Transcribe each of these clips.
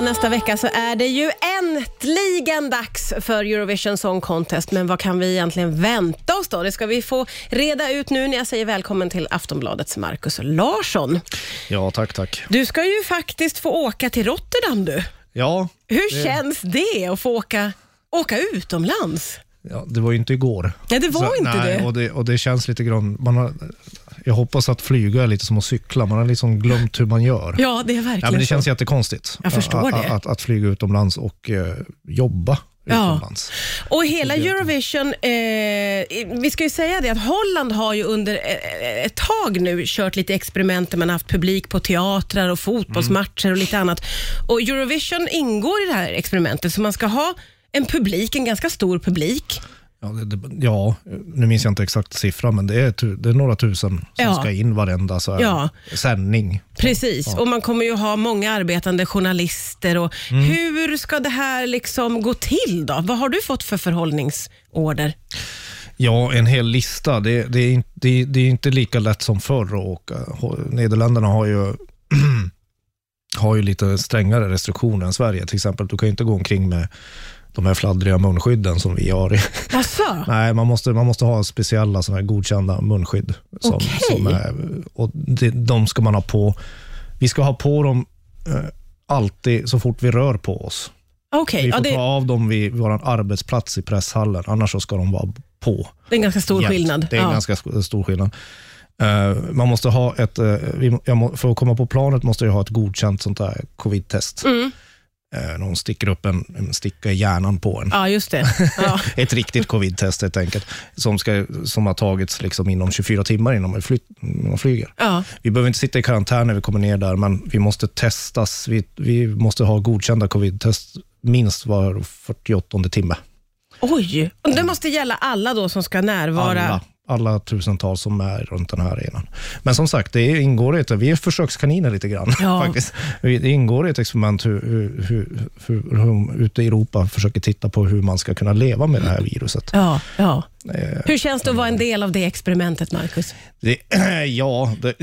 Ja, nästa vecka så är det ju äntligen dags för Eurovision Song Contest. Men vad kan vi egentligen vänta oss då? Det ska vi få reda ut nu när jag säger välkommen till Aftonbladets Markus Larsson. Ja, tack, tack. Du ska ju faktiskt få åka till Rotterdam du. Ja, Hur Det- känns det att få åka, åka utomlands? ja, det var ju inte igår. Nej, det var inte nej, det. Och det. Och det känns lite grann... Man har, jag hoppas att flyga är lite som att cykla. Man har liksom glömt hur man gör. Ja, det är verkligen Ja, men det känns så. jättekonstigt. Jag förstår att, det. Att, att flyga utomlands och eh, jobba Ja. utomlands. Och hela Eurovision, eh, vi ska ju säga det att Holland har ju under eh, ett tag nu kört lite experiment där man har haft publik på teatrar och fotbollsmatcher och lite annat. Och Eurovision ingår i det här experimentet, så man ska ha en publik, en ganska stor publik. Ja, det, det, ja, nu minns jag inte exakt siffran, men det är, tu, det är några tusen som Ja. ska in varenda så här, Ja. sändning. Precis, och man kommer ju ha många arbetande journalister. Och Hur ska det här liksom gå till då? Vad har du fått för förhållningsorder? Ja, en hel lista. Det, det, är, det, det är inte lika lätt som förr att åka. Nederländerna har ju, har ju lite strängare restriktioner än Sverige. Till exempel, du kan ju inte gå omkring med de här fladdriga munskydden som vi har. Jaså? Nej, man måste, man måste ha speciella såna här godkända munskydd. Som, Okej. som är, och det, de ska man ha på. Vi ska ha på dem eh, alltid så fort vi rör på oss. Okej, Vi ja, får det, ta av dem vid vår arbetsplats i presshallen, annars så ska de vara på. det är en ganska stor jämt. skillnad. Det är en Ja. ganska sk- stor skillnad. Eh, man måste ha ett, eh, vi, jag må, för att komma på planet måste jag ha ett godkänt sånt där covid-test. Mm. Uh, någon sticker upp en, en sticka i hjärnan på en. Ja, just det. Ja. Ett riktigt covid-test helt enkelt, som, ska, som har tagits liksom inom 24 timmar innan man, flyt, man flyger. Ja. Vi behöver inte sitta i karantän när vi kommer ner där, men vi måste testas. Vi, vi måste ha godkända covid-test minst var 48 timme. Oj, det måste gälla alla då som ska närvara. Alla, alla tusentals som är runt den här arenan. Men som sagt, det ingår i ett, vi är försökskaniner lite grann. Ja. faktiskt. Det ingår i ett experiment hur, hur, hur, hur, hur ute i Europa försöker titta på hur man ska kunna leva med det här viruset. Ja, ja. Eh, Hur känns det att vara en del av det experimentet, Marcus? Det, ja, det,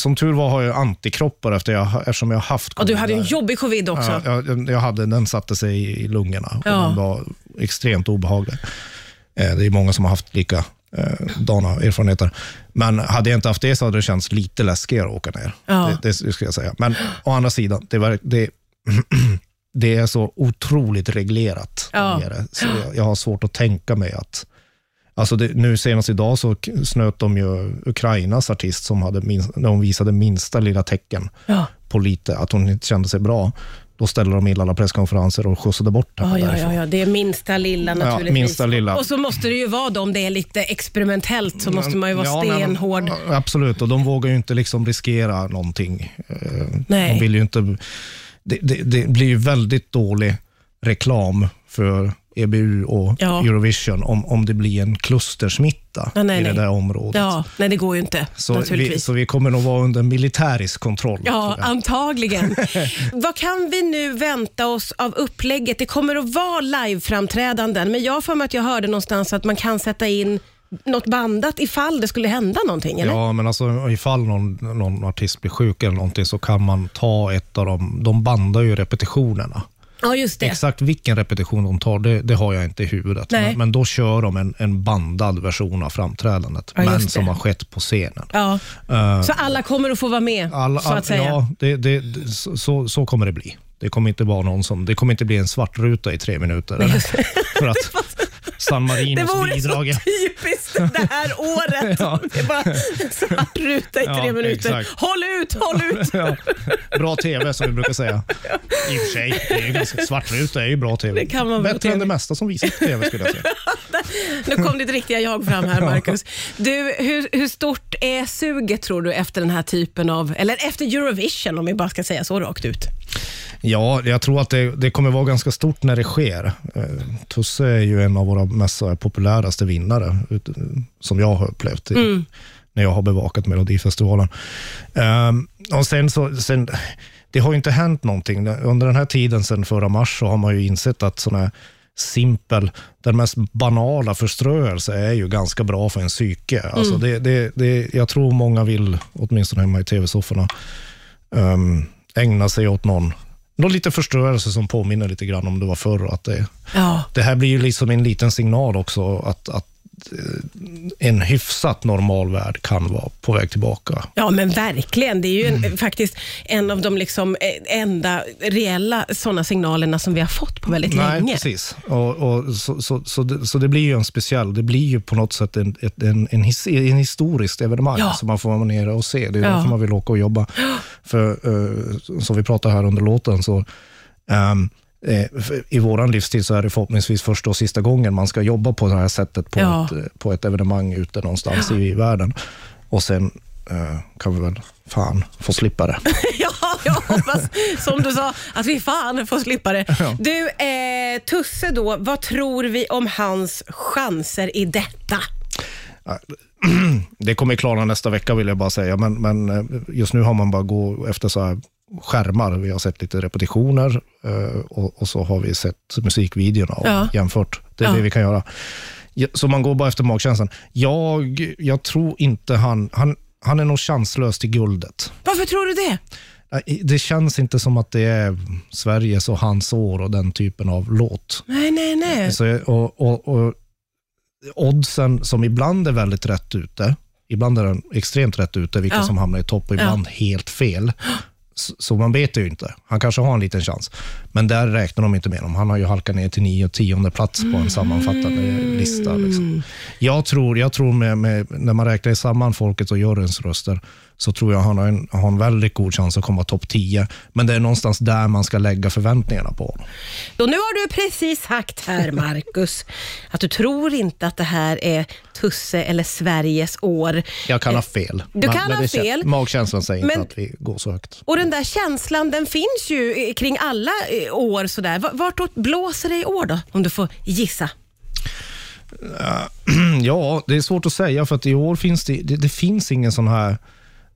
som tur var har jag antikroppar efter jag, eftersom jag har haft Och du covid hade en jobbig covid också. Ja, jag, jag hade, den satte sig i, lungorna Ja. och den var extremt obehaglig. Eh, det är många som har haft lika eh, dana erfarenheter. Men hade jag inte haft det så hade det känts lite läskigare att åka ner. Ja. Det, det ska jag säga. Men å andra sidan, det, var, det, det är så otroligt reglerat Ja. nere, så jag, jag har svårt att tänka mig att Alltså det, nu senast idag så snöt de ju Ukrainas artist som hade minst, när hon visade minsta lilla tecken Ja. på lite, att hon inte kände sig bra. Då ställde de in alla presskonferenser och skjutsade bort henne Ja, ja, ja, ja, det är minsta lilla naturligtvis. minsta lilla. Och så måste det ju vara då, om det är lite experimentellt, så måste man ju vara Ja, nej, men- stenhård. ja, absolut, och de vågar ju inte liksom riskera någonting. Eh, Nej. De vill ju inte... Det, det, det blir ju väldigt dålig reklam för EBU och Ja. Eurovision om, om det blir en klustersmitta Ja, nej, i det nej. där området. Ja, nej det går ju inte Så vi, så vi kommer nog vara under militärisk kontroll. Ja, antagligen. Vad kan vi nu vänta oss av upplägget? Det kommer att vara liveframträdanden, men jag för mig att jag hörde någonstans att man kan sätta in något bandat ifall det skulle hända någonting, eller? Ja, men alltså ifall någon, någon artist blir sjuk eller någonting så kan man ta ett av dem. De bandar ju repetitionerna. Ja, just det. Exakt vilken repetition de tar, det, det har jag inte i huvudet. Men, men då kör de en, en bandad version av framträdandet, Ja, men som har skett på scenen. Ja. Eh, Så alla kommer att få vara med, alla, så att säga? Ja, det, det, så- så, kommer det bli. Det kommer inte vara någon som, det kommer inte bli en svart ruta i tre minuter. För att San Det Marinos vore bidrag... så typiskt det här året. Det är bara svart ruta i tre Ja, minuter. exakt. Håll ut, håll ut! Ja, bra tv som vi brukar säga. I och för sig, det är ju ganska, svartruta är ju bra tv. Det kan man Bättre än tänka. det mesta som visas på tv skulle jag säga. Nu kom ditt riktiga jag fram här, Marcus. Du, hur, hur stort är suget tror du efter den här typen av, eller efter Eurovision om vi bara ska säga så rakt ut? Ja, jag tror att det, det kommer vara ganska stort när det sker. Eh, Tusse är ju en av våra mest populäraste vinnare, som jag har upplevt i, när jag har bevakat Melodifestivalen. Ehm, och sen så, sen, det har ju inte hänt någonting. Under den här tiden, sedan förra mars, så har man ju insett att sån här simpel, den mest banala förströelse är ju ganska bra för en psyke. Alltså det, det, det, jag tror många vill, åtminstone hemma i tv-sofforna, ehm, ägna sig åt någon någon lite förstörelse som påminner lite grann om det var förr. Att det, Ja. det här blir ju liksom en liten signal också att, att en hyfsat normal värld kan vara på väg tillbaka. Ja, men verkligen. Det är ju en, Mm. faktiskt en av de liksom, eh, enda reella sådana signalerna som vi har fått på väldigt Nej, länge. precis. Och, och, så, så, så, det, så det blir ju en speciell, det blir ju på något sätt en, en, en, his, en historiskt evenemang Ja. som man får vara nere och se. Det är Ja. därför man vill åka och jobba. För eh, som vi pratade här under låten, så för i vår livstid så är det förhoppningsvis första och sista gången man ska jobba på det här sättet på, Ja. ett, eh, på ett evenemang ute någonstans i världen. Och sen eh, kan vi väl fan få slippa det. Ja, jag hoppas, som du sa, att vi fan får slippa det. Du, eh, Tusse då, vad tror vi om hans chanser i detta? Det kommer klara nästa vecka vill jag bara säga, men, men eh, just nu har man bara gå efter så här skärmar. Vi har sett lite repetitioner eh, och, så har vi sett musikvideorna och Ja. jämfört. Det är Ja. det vi kan göra. Ja, Så man går bara efter magkänslan. Jag, jag tror inte han, han, han är nog chanslös till guldet. Varför tror du det? Det känns inte som att det är Sveriges och hans år och den typen av låt. Nej, nej, nej. Så, och, och, och oddsen som ibland är väldigt rätt ute, ibland är den extremt rätt ute, vilka Ja. som hamnar i topp och ibland helt fel. Så, man vet ju inte. Han kanske har en liten chans. Men där räknar de inte med honom. Han har ju halkat ner till nio och tionde plats på en sammanfattande lista. Liksom. Jag tror, jag tror med, med, när man räknar samman folket och juryns röster, så tror jag han har en, har en väldigt god chans att komma topp 10. Men det är någonstans där man ska lägga förväntningarna på honom. Nu har du precis sagt här, Marcus, att du tror inte att det här är Tusse eller Sveriges år. Jag kan ha fel. Du kan men ha kän- fel. Magkänslan säger Men- inte att vi går så högt. Och den där känslan, den finns ju kring alla eh, år. Sådär. Va- Vartåt blåser det i år då, om du får gissa? Ja, det är svårt att säga för att i år finns det, det, det finns ingen sån här,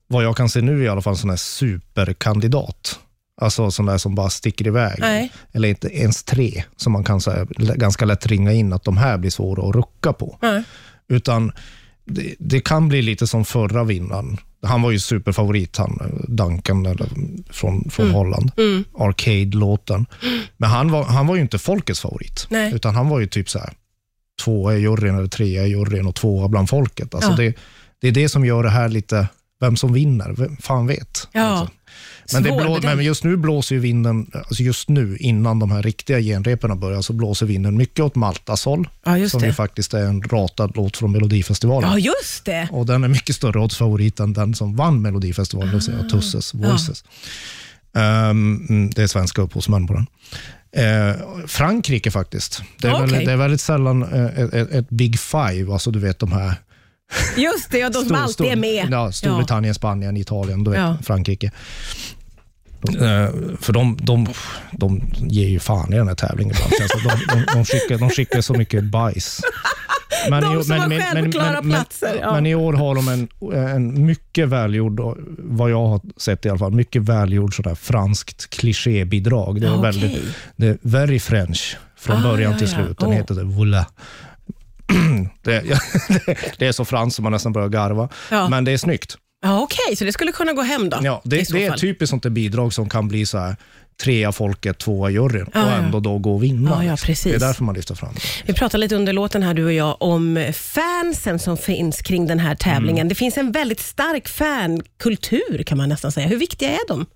vad jag kan se nu i alla fall, sån här superkandidat. Alltså sån där som bara sticker iväg. Nej. Eller inte ens tre, som man kan säga, ganska lätt ringa in att de här blir svåra att rucka på. Nej. Utan det, det kan bli lite som förra vinnaren. Han var ju superfavorit, han, eh, Duncan eller, från, från Mm. Holland. Arcade-låten. Men han var, han var ju inte folkets favorit, Nej. utan han var ju typ så här tvåa i juryn, eller trea i juryn och tvåa bland folket. Alltså Ja. det, det är det som gör det här lite, vem som vinner, vem fan vet. Ja. Alltså. Men, det blå, men just nu blåser vinden, alltså just nu innan de här riktiga genrepen börjar, så blåser vinden mycket åt Maltas håll, Ja, som det. ju faktiskt är en ratad låt från Melodifestivalen. Ja, just det. Och den är mycket större oddsfavorit än den som vann Melodifestivalen, det vill säga Tusses Voices. Ehm, mm, det är svenska upphovsmän på den. Eh, Frankrike faktiskt. Det är, Okej. väldigt, det är väldigt sällan eh, ett, ett, ett Big Five, alltså du vet de här Just det, ja, de som alltid är med. Ja, Storbritannien, Spanien, Italien, du vet, Ja. Frankrike. Eh, för de, de, de ger ju fan i den här tävlingen ibland. Alltså, de, de, de, skickar, de skickar så mycket bajs. Men De som har självklara platser, ja. men i år har de en, en mycket välgjord, vad jag har sett i alla fall, mycket välgjord sådär franskt klichébidrag. Det är, Ja, väldigt, det är very French från Ah, början ja, till ja. slut. Den Åh. heter det Voila. Det, det är så franskt som man nästan börjar garva. Ja. Men det är snyggt. Ja, Okej, så det skulle kunna gå hem då? Ja, det, det är fall. typiskt sånt bidrag som kan bli så här trea folket, tvåa juryn Ja, och ändå då gå och vinna. Ja, ja, liksom. precis. Det är därför man lyfter fram det. Vi pratade lite under låten här, du och jag, om fansen som finns kring den här tävlingen. Mm. Det finns en väldigt stark fankultur kan man nästan säga. Hur viktiga är de?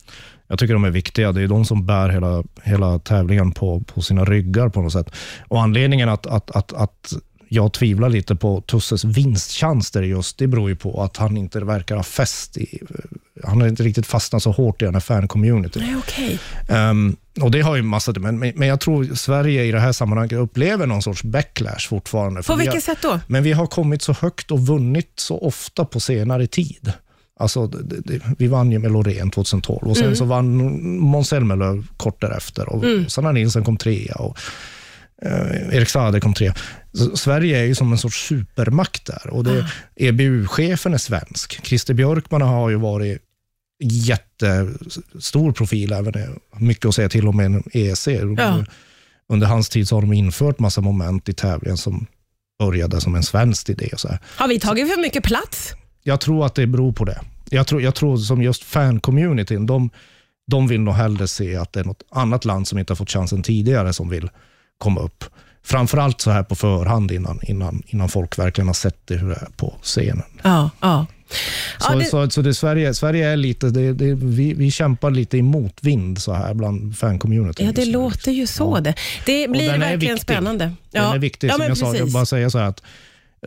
Jag tycker de är viktiga. Det är de som bär hela, hela tävlingen på, på sina ryggar på något sätt. Och Anledningen att, att, att, att jag tvivlar lite på Tusses vinstchanser just, det beror ju på att han inte verkar ha fäst i, han har inte riktigt fastnat så hårt i den här fan-communityn. Nej, okej. Ehm, och det har ju massa, men, men jag tror Sverige i det här sammanhanget upplever någon sorts backlash fortfarande. På vi vilket har, sätt då? Men vi har kommit så högt och vunnit så ofta på senare tid. Alltså, det, det, vi vann ju med Loreen 2012 och sen Mm. så vann Måns Zelmerlöw kort därefter och Mm. Sanna Nilsson kom trea och eh, Erik Saade kom trea. Så Sverige är ju som en sorts supermakt där och Ah. det, EBU-chefen är svensk. Christer Björkman har ju varit jättestor profil, även mycket att säga till om med EEC. Ja. Under hans tid så har de infört massa moment i tävlingen som började som en svensk idé. Och så här. Har vi tagit för mycket plats? Jag tror att det beror på det. Jag tror, jag tror som just fan-communityn, de, de vill nog hellre se att det är något annat land som inte har fått chansen tidigare som vill komma upp. Framförallt så här på förhand innan, innan, innan folk verkligen har sett det hur det är på scenen. Ja, ja. Så, Ja, det- så, så det Sverige, Sverige är lite, det, det, vi, vi kämpar lite i motvind så här bland fan-communityn. Ja, det nu. låter ju så det. Det blir verkligen spännande. Den är viktig. ja, som jag sa, jag precis. bara säga så här att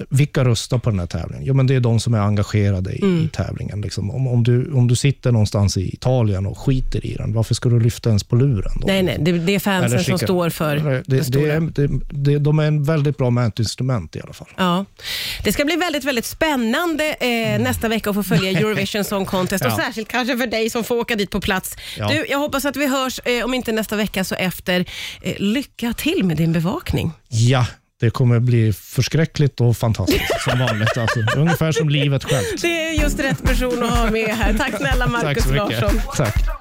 vilka röstar på den här tävlingen? Jo, men det är de som är engagerade i, Mm. i tävlingen. Liksom. Om, om, du, om du sitter någonstans i Italien och skiter i den, varför ska du lyfta ens på luren? Då? Nej, nej, det, det är fansen som står för det, det, det, är, det, det, de är en väldigt bra mätinstrument i alla fall. Ja. Det ska bli väldigt, väldigt spännande eh, nästa vecka att få följa Eurovision Song Contest och Ja. särskilt kanske för dig som får åka dit på plats. Ja. Du, jag hoppas att vi hörs, eh, om inte nästa vecka så efter. Eh, lycka till med din bevakning. Ja, det kommer bli förskräckligt och fantastiskt som vanligt. Alltså, ungefär som livet självt. Det är just rätt person att ha med här. Tack snälla Markus Tack. Larsson. Tack.